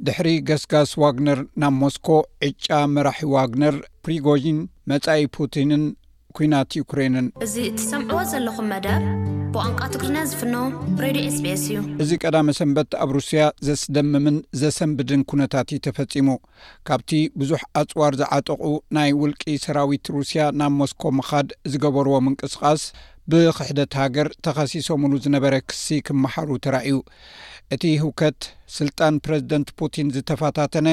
ድሕሪ ገስጋስ ዋግነር ናብ ሞስኮ፣ ዕጫ መራሒ ዋግነር ፕሪጎዢን፣ መጻኢ ፑቲንን ኲናት ዩክሬንን። እዚ እትሰምዕዎ ዘለኹም መደብ ብቋንቋ ትግርኛ ዝፍኖ ሬድዮ ኤስቢኤስ እዩ። እዚ ቀዳመ ሰንበት ኣብ ሩስያ ዘስደምምን ዘሰንብድን ኩነታት እዩ ተፈጺሙ። ካብቲ ብዙሕ ኣጽዋር ዝዓጠቑ ናይ ውልቂ ሰራዊት ሩስያ ናብ ሞስኮ ምኻድ ዝገበርዎ ምንቅስቓስ ብኽሕደት ሃገር ተኸሲሶምሉ ዝነበረ ክሲ ክመሓሩ ተራእዩ። እቲ ህውከት ስልጣን ፕረዚደንት ፑቲን ዝተፈታተነ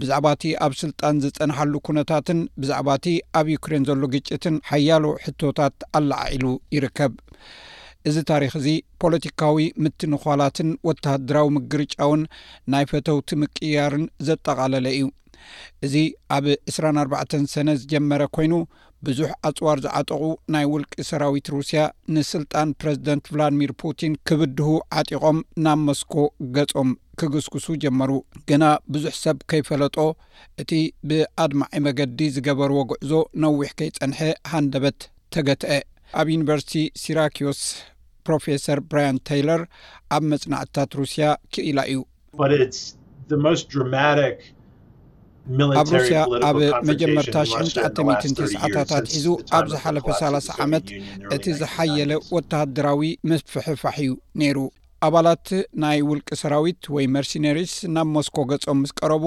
ብዛዕባቲ ኣብ ስልጣን ዝጸንሓሉ ኩነታትን ብዛዕባቲ ኣብ ዩክሬን ዘሎ ግጭትን ሓያሎ ሕቶታት ኣለዓዒሉ ይርከብ። እዚ ታሪኽ እዚ ፖለቲካዊ ምትንዃላትን ወተሃደራዊ ምግርጫውን ናይ ፈተውቲ ምቅይያርን ዘጠቓለለ እዩ። እዚ ኣብ ዕስራን ኣርባዕተን ሰነ ዝጀመረ ኮይኑ፣ ብዙሕ ኣጽዋር ዝዓጠቑ ናይ ውልቂ ሰራዊት ሩስያ ንስልጣን ፕረዚደንት ቭላድሚር ፑቲን ክብድሁ ዓጢቖም ናብ ሞስኮ ገጾም ክግስግሱ ጀመሩ። ገና ብዙሕ ሰብ ከይፈለጦ እቲ ብኣድማዒ መገዲ ዝገበርዎ ጉዕዞ ነዊሕ ከይጸንሐ ሃንደበት። ተገትዐ። ኣብ ዩኒቨርሲቲ ሲራክዮስ ፕሮፌሰር ብራያን ተይለር ኣብ መጽናዕትታት ሩስያ ክኢላ እዩ። ኣብ ሩስያ ኣብ መጀመርታ ሽሕን ትሽዓተ ሚእትን ተስዓታት ኣትሒዙ ኣብ ዝሓለፈ ሰላሳ ዓመት እቲ ዝሓየለ ወተሃደራዊ ምፍሕፋሕ እዩ ነይሩ። ኣባላት ናይ ውልቂ ሰራዊት ወይ መርሲነሪስ ናብ ሞስኮ ገጾም ምስ ቀረቡ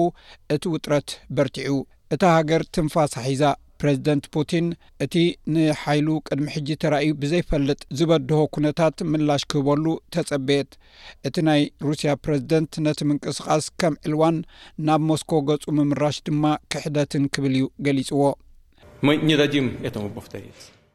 እቲ ውጥረት በርቲዑ። እታ ሃገር ትንፋሳ ሒዛ፣ ፕረዚደንት ፑቲን እቲ ንሓይሉ ቅድሚ ሕጂ ተራእዩ ብዘይፈልጥ ዝበድሆ ኩነታት ምላሽ ክህበሉ ተጸበየት። እቲ ናይ ሩስያ ፕረዚደንት ነቲ ምንቅስቓስ ከም ዕልዋን ናብ ሞስኮ ገጹ ምምራሽ ድማ ክሕደትን ክብል እዩ ገሊጽዎ።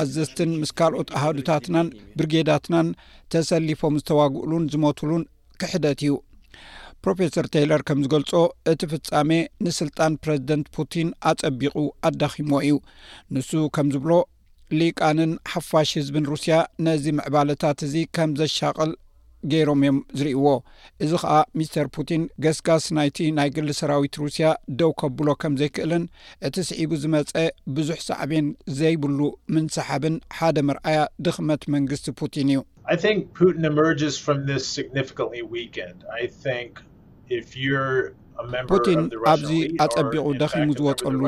ኣዘዝትን ምስ ካልኦት ኣሃዱታትናን ብርጌዳትናን ተሰሊፎም ዝተዋግእሉን ዝሞትሉን ክሕደት እዩ። ፕሮፌሰር ቴይለር ከም ዝገልጾ እቲ ፍጻሜ ንስልጣን ፕረዚደንት ፑቲን ኣጸቢቑ ኣዳኺምዎ እዩ። ንሱ ከም ዝብሎ ሊቃንን ሓፋሽ ህዝብን ሩስያ ነዚ ምዕባለታት እዚ ከም ዘሻቕል ገይሮም እዮም ዝርእዎ እዚ ኸኣ ሚስተር ፑቲን ገስጋስ ናይቲ ናይ ግሊ ሰራዊት ሩስያ ደው ከብሎ ከም ዘይክእልን እቲ ስዒቡ ዝመፀ ብዙሕ ሳዕቤን ዘይብሉ ምንሰሓብን ሓደ መርኣያ ድኽመት መንግስቲ ፑቲን እዩ I think Putin emerges from this significantly weakened. I think if you're a member of the Russian ኣብዚ ኣጸቢቑ ደኺሙ ዝወጸሉ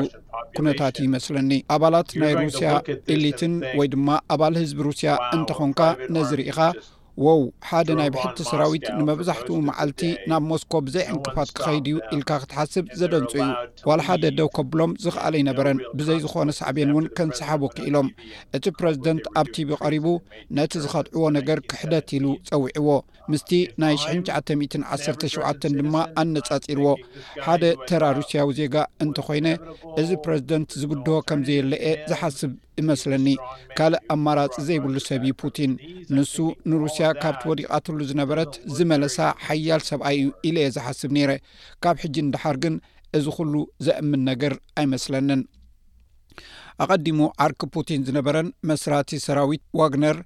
ኩነታት እዩ ይመስለኒ ኣባላት ናይ ሩስያ ኤሊትን ወይ ድማ ኣባል ህዝቢ ሩስያ እንተኾንካ ነዚ ርኢኻ ዎው ሓደ ናይ ብሕቲ ሰራዊት ንመብዛሕትኡ መዓልቲ ናብ ሞስኮ ብዘይ ዕንቅፋት ክኸይድ እዩ ኢልካ ክትሓስብ ዘደንጹ እዩ። ዋላ ሓደ ደው ከብሎም ዝኽኣል ኣይነበረን፣ ብዘይ ዝኾነ ሳዕቤን እውን ከንስሓቡ ክኢሎም። እቲ ፕረዚደንት ኣብ ቲቪ ቀሪቡ ነቲ ዝኸድዕዎ ነገር ክሕደት ኢሉ ጸዊዕዎ፣ ምስቲ ናይ ሽሕን ትሽዓተ ሚእትን ዓሰርተ ሸውዓተን ድማ ኣነጻጺርዎ። ሓደ ተራ ሩስያዊ ዜጋ እንተኾይነ እዚ ፕረዚደንት ዝብድሆ ከምዘየለ እየ ዝሓስብ። እመስለኒ ካልእ ኣማራጺ ዘይብሉ ሰብ እዩ ፑቲን ንሱ ንሩስያ ካብቲ ወዲቓትሉ ዝነበረት ዝመለሳ ሓያል ሰብኣይ እዩ ኢለ እየ ዝሓስብ ነይረ ካብ ሕጂ ንደሓር ግን እዚ ኩሉ ዘእምን ነገር ኣይመስለንን ኣቐዲሙ ዓርኪ ፑቲን ዝነበረን መስራቲ ሰራዊት ዋግነር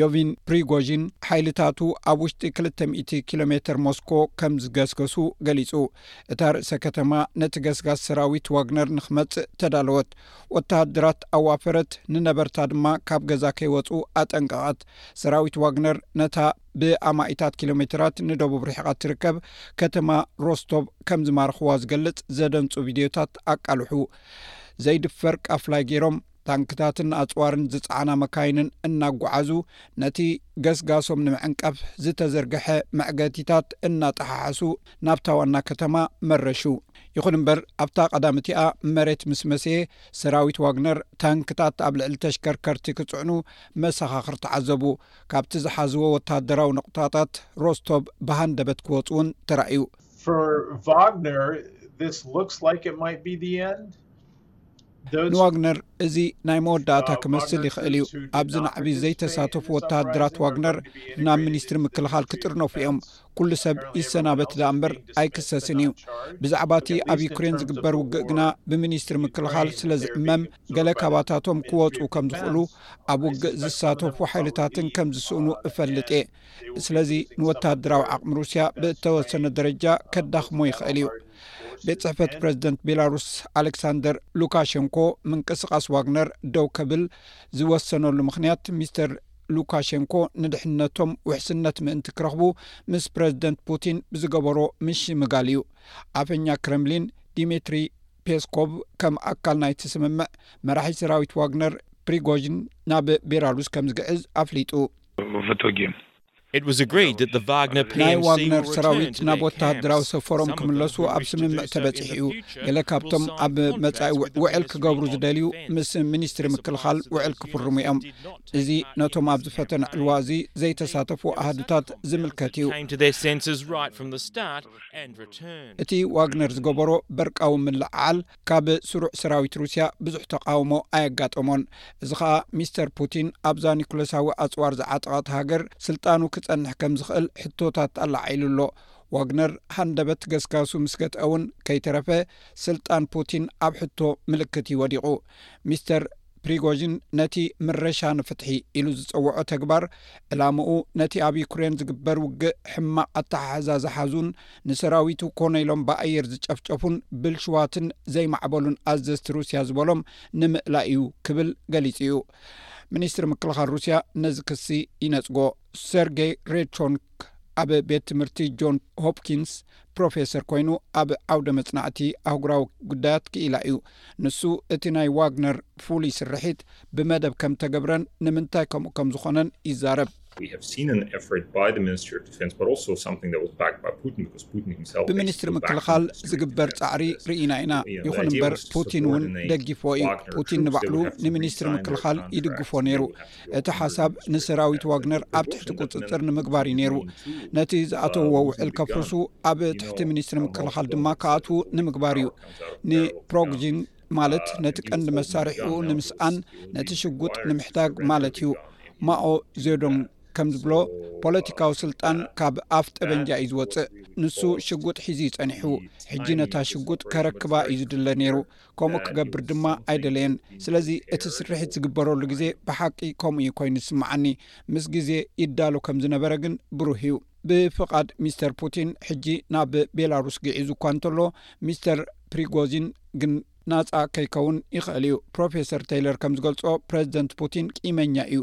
ዮቪን ፕሪጎዥን ሓይልታቱ ኣብ ውሽጢ 200 ኪሎ ሜተር ሞስኮ ከም ዝገስገሱ ገሊጹ እታ ርእሰ ከተማ ነቲ ገስጋስ ሰራዊት ዋግነር ንክመጽእ ተዳለወት ወተሃደራት ኣዋፈረት፣ ንነበርታ ድማ ካብ ገዛ ከይወጹ ኣጠንቀቐት። ሰራዊት ዋግነር ነታ ብኣማኢታት ኪሎሜተራት ንደቡብ ርሒቓ እትርከብ ከተማ ሮስቶቭ ከም ዝማረኽዋ ዝገልጽ ዘደንጹ ቪድዮታት ኣቃልሑ። ዘይድፈር ቃፍላይ ገይሮም፣ ታንክታትን ኣጽዋርን ዝጸዓና መካይንን እናጓዓዙ፣ ነቲ ገስጋሶም ንምዕንቃፍ ዝተዘርግሐ መዕገቲታት እናጠሓሓሱ፣ ናብታ ዋና ከተማ መረሹ። ይኹን እምበር ኣብታ ቀዳምቲኣ መሬት ምስ መስየ ሰራዊት ዋግነር ታንክታት ኣብ ልዕሊ ተሽከርከርቲ ክጽዕኑ መሰኻኽር ተዓዘቡ። ካብቲ ዝሓዝዎ ወተሃደራዊ ነቑጣታት ሮስቶቭ ብሃንደበት ክወጹ እውን ተራእዩ። ንዋግነር እዚ ናይ መወዳእታ ክመስል ይኽእል እዩ ኣብዚ ናዕቢ ዘይተሳተፉ ወተሃደራት ዋግነር ናብ ሚኒስትሪ ምክልኻል ክጥርነፉ እዮም ኩሉ ሰብ ይሰናበት ዳኣ እምበር ኣይክሰስን እዩ ብዛዕባ እቲ ኣብ ዩክሬን ዝግበር ውግእ ግና ብሚኒስትሪ ምክልኻል ስለ ዝእመም ገለ ካባታቶም ክወፁ ከም ዝኽእሉ ኣብ ውግእ ዝሳተፉ ሓይልታትን ከም ዝስእኑ እፈልጥ እየ ስለዚ ንወተሃደራዊ ዓቕሚ ሩስያ ብእተወሰነ ደረጃ ከዳኽሞ ይኽእል እዩ ቤት ፅሕፈት ፕረዚደንት ቤላሩስ ኣሌክሳንደር ሉካሸንኮ ምንቅስቓስ ዋግነር ደው ከብል ዝወሰነሉ ምኽንያት ሚስተር ሉካሸንኮ ንድሕነቶም ውሕስነት ምእንቲ ክረኽቡ ምስ ፕረዚደንት ፑቲን ብዝገበሮ ምሽምጋል እዩ ኣፈኛ ክረምሊን ዲሜትሪ ፔስኮቭ ከም ኣካል ናይቲ ስምምዕ መራሒ ሰራዊት ዋግነር ፕሪጎዥን ናብ ቤላሩስ ከም ዝግዕዝ ኣፍሊጡ ናይ ዋግነር ሰራዊት ናብ ወተሃደራዊ ሰፈሮም ክምለሱ ኣብ ስምምዕ ተበፂሑ እዩ ገለ ካብቶም ኣብ መፃኢ ውዕል ክገብሩ ዝደልዩ ምስ ሚኒስትሪ ምክልኻል ውዕል ክፍርሙ እዮም እዚ ነቶም ኣብ ዝፈተነ ዕልዋ እዚ ዘይተሳተፉ ኣሃዱታት ዝምልከት እዩ እቲ ዋግነር ዝገበሮ በርቃዊ ምልዓዓል ካብ ስሩዕ ሰራዊት ሩስያ ብዙሕ ተቓውሞ ኣየጋጠሞን፣ እዚ ኸኣ ሚስተር ፑቲን ኣብዛ ኒኩለሳዊ ኣጽዋር ዝዓጠቐት ሃገር ስልጣኑ ክጸንሕ ከም ዝኽእል ሕቶታት ኣለዓዒሉ ኣሎ። ዋግነር ሃንደበት ገስጋሱ ምስ ገትኣ'ውን ከይተረፈ ስልጣን ፑቲን ኣብ ሕቶ ምልክት እዩ ወዲቑ። ሚስተር። ፕሪጎዥን ነቲ ምረሻ ንፍትሒ ኢሉ ዝጸውዖ ተግባር ዕላምኡ ነቲ ኣብ ዩክሬን ዝግበር ውግእ ሕማቕ ኣተሓሕዛ ዝሓዙን ንሰራዊቱ ኮነ ኢሎም ብኣየር ዝጨፍጨፉን ብልሽዋትን ዘይማዕበሉን ኣዘዝቲ ሩስያ ዝበሎም ንምእላእ እዩ ክብል ገሊጹ እዩ ሚኒስትሪ ምክልኻል ሩስያ ነዚ ክሲ ይነጽጎ ሰርጌይ ሬቾንክ ኣብ ቤት ትምህርቲ ጆን ሆፕኪንስ ፕሮፌሰር ኮይኑ ኣብ ዓውደ መጽናዕቲ ኣህጉራዊ ጉዳያት ክኢላ እዩ። ንሱ እቲ ናይ ዋግነር ፍሉይ ስርሒት ብመደብ ከም እተገብረን ንምንታይ ከምኡ ከም ዝዀነን ይዛረብ። ብሚኒስትሪ ምክልኻል ዝግበር ጻዕሪ ርኢና ኢና፣ ይዅን እምበር ፑቲን እውን ደጊፍዎ እዩ። ፑቲን ንባዕሉ ንሚኒስትሪ ምክልኻል ይድግፎ ነይሩ። እቲ ሓሳብ ንሰራዊት ዋግነር ኣብ ትሕቲ ቁፅፅር ንምግባር እዩ ነይሩ። ነቲ ዝኣተውዎ ውዕል ከፍርሱ ኣብ ትሕቲ ሚኒስትሪ ምክልኻል ድማ ክኣትዉ ንምግባር እዩ። ንፕሮግጂን ማለት ነቲ ቀንዲ መሳርሒኡ ንምስኣን ነቲ ሽጉጥ ንምሕዳግ ማለት እዩ። ማኦ ዜዶንግ ከም ዝብሎ ፖለቲካዊ ስልጣን ካብ ኣፍ ጠበንጃ እዩ ዝወፅእ። ንሱ ሽጉጥ ሒዙ እዩ ፀኒሑ። ሕጂ ነታ ሽጉጥ ከረክባ እዩ ዝድለ ነይሩ። ከምኡ ክገብር ድማ ኣይደለየን ስለዚ እቲ ስርሒት ዝግበረሉ ግዜ ብሓቂ ከምኡ እዩ ኮይኑ ዝስምዓኒ ምስ ግዜ ይዳሉ ከም ዝነበረ ግን ብሩህ እዩ ብፍቓድ ሚስተር ፑቲን ሕጂ ናብ ቤላሩስ ግዒዙ እኳ እንተሎ ሚስተር ፕሪጎዚን ግን ናጻ ከይከውን ይኽእል እዩ ፕሮፌሰር ተይለር ከም ዝገልጾ ፕረዚደንት ፑቲን ቂመኛ እዩ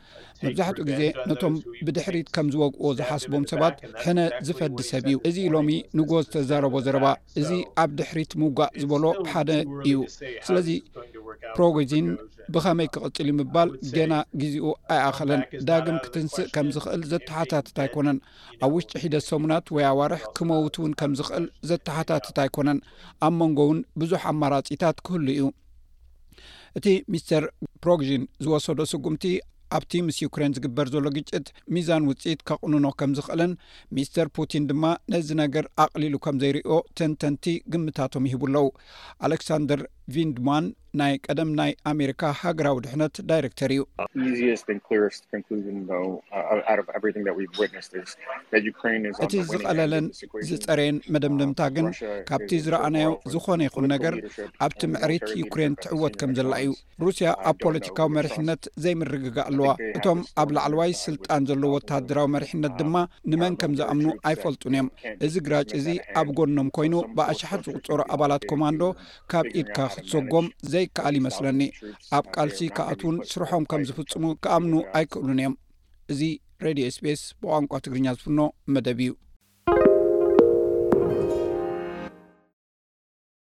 መብዛሕትኡ ግዜ ነቶም ብድሕሪት ከም ዝወግእዎ ዝሓስቦም ሰባት ሕነ ዝፈዲ ሰብ እዩ እዚ ሎሚ ንጎ ዝተዛረቦ ዘረባ እዚ ኣብ ድሕሪት ምውጋእ ዝበሎ ሓደ እዩ ስለዚ ፕሮጎዚን ብኸመይ ክቕፅል ዩ ምባል ገና ግዜኡ ኣይኣኸለን ዳግም ክትንስእ ከም ዝኽእል ዘተሓታትት ኣይኮነን ኣብ ውሽጢ ሒደት ሰሙናት ወይ ኣዋርሕ ክመውት እውን ከም ዝኽእል ዘተሓታትት ኣይኮነን ኣብ መንጎ እውን ብዙሕ ኣማራፂታት ክህሉ እዩ እቲ ሚስተር ፕሮግዥን ዝወሰዶ ስጉምቲ ኣብቲ ምስ ዩክሬን ዝግበር ዘሎ ግጭት ሚዛን ውፅኢት ከቕንኖ ከም ዝኽእልን ሚስተር ፑቲን ድማ ነዚ ነገር ኣቕሊሉ ከም ዘይርእዮ ተንተንቲ ግምታቶም ይህቡ ኣለው ኣሌክሳንደር ቪንድማን ናይ ቀደም ናይ ኣሜሪካ ሃገራዊ ድሕነት ዳይረክተር እዩ እቲ ዝቐለለን ዝጸረየን መደምደምታ ግን ካብቲ ዝረኣናዮ ዝኾነ ይኹን ነገር ኣብቲ ምዕሪት ዩክሬን ትዕወት ከም ዘላ እዩ። ሩስያ ኣብ ፖለቲካዊ መሪሕነት ዘይምርግጋእ ኣለዋ። እቶም ኣብ ላዕለዋይ ስልጣን ዘለዉ ወተሃደራዊ መሪሕነት ድማ ንመን ከም ዝኣምኑ ኣይፈልጡን እዮም። እዚ ግራጭ እዚ ኣብ ጎኖም ኮይኑ ብኣሽሓት ዝቑጸሩ ኣባላት ኮማንዶ ካብ ኢድካ ክትሰጎም ዘይከኣል ይመስለኒ። ኣብ ቃልሲ ክኣትዉን ስርሖም ከም ዝፍጽሙ ክኣምኑ ኣይክእሉን እዮም። እዚ ሬድዮ ስፔስ ብቋንቋ ትግርኛ ዝፍኖ መደብ እዩ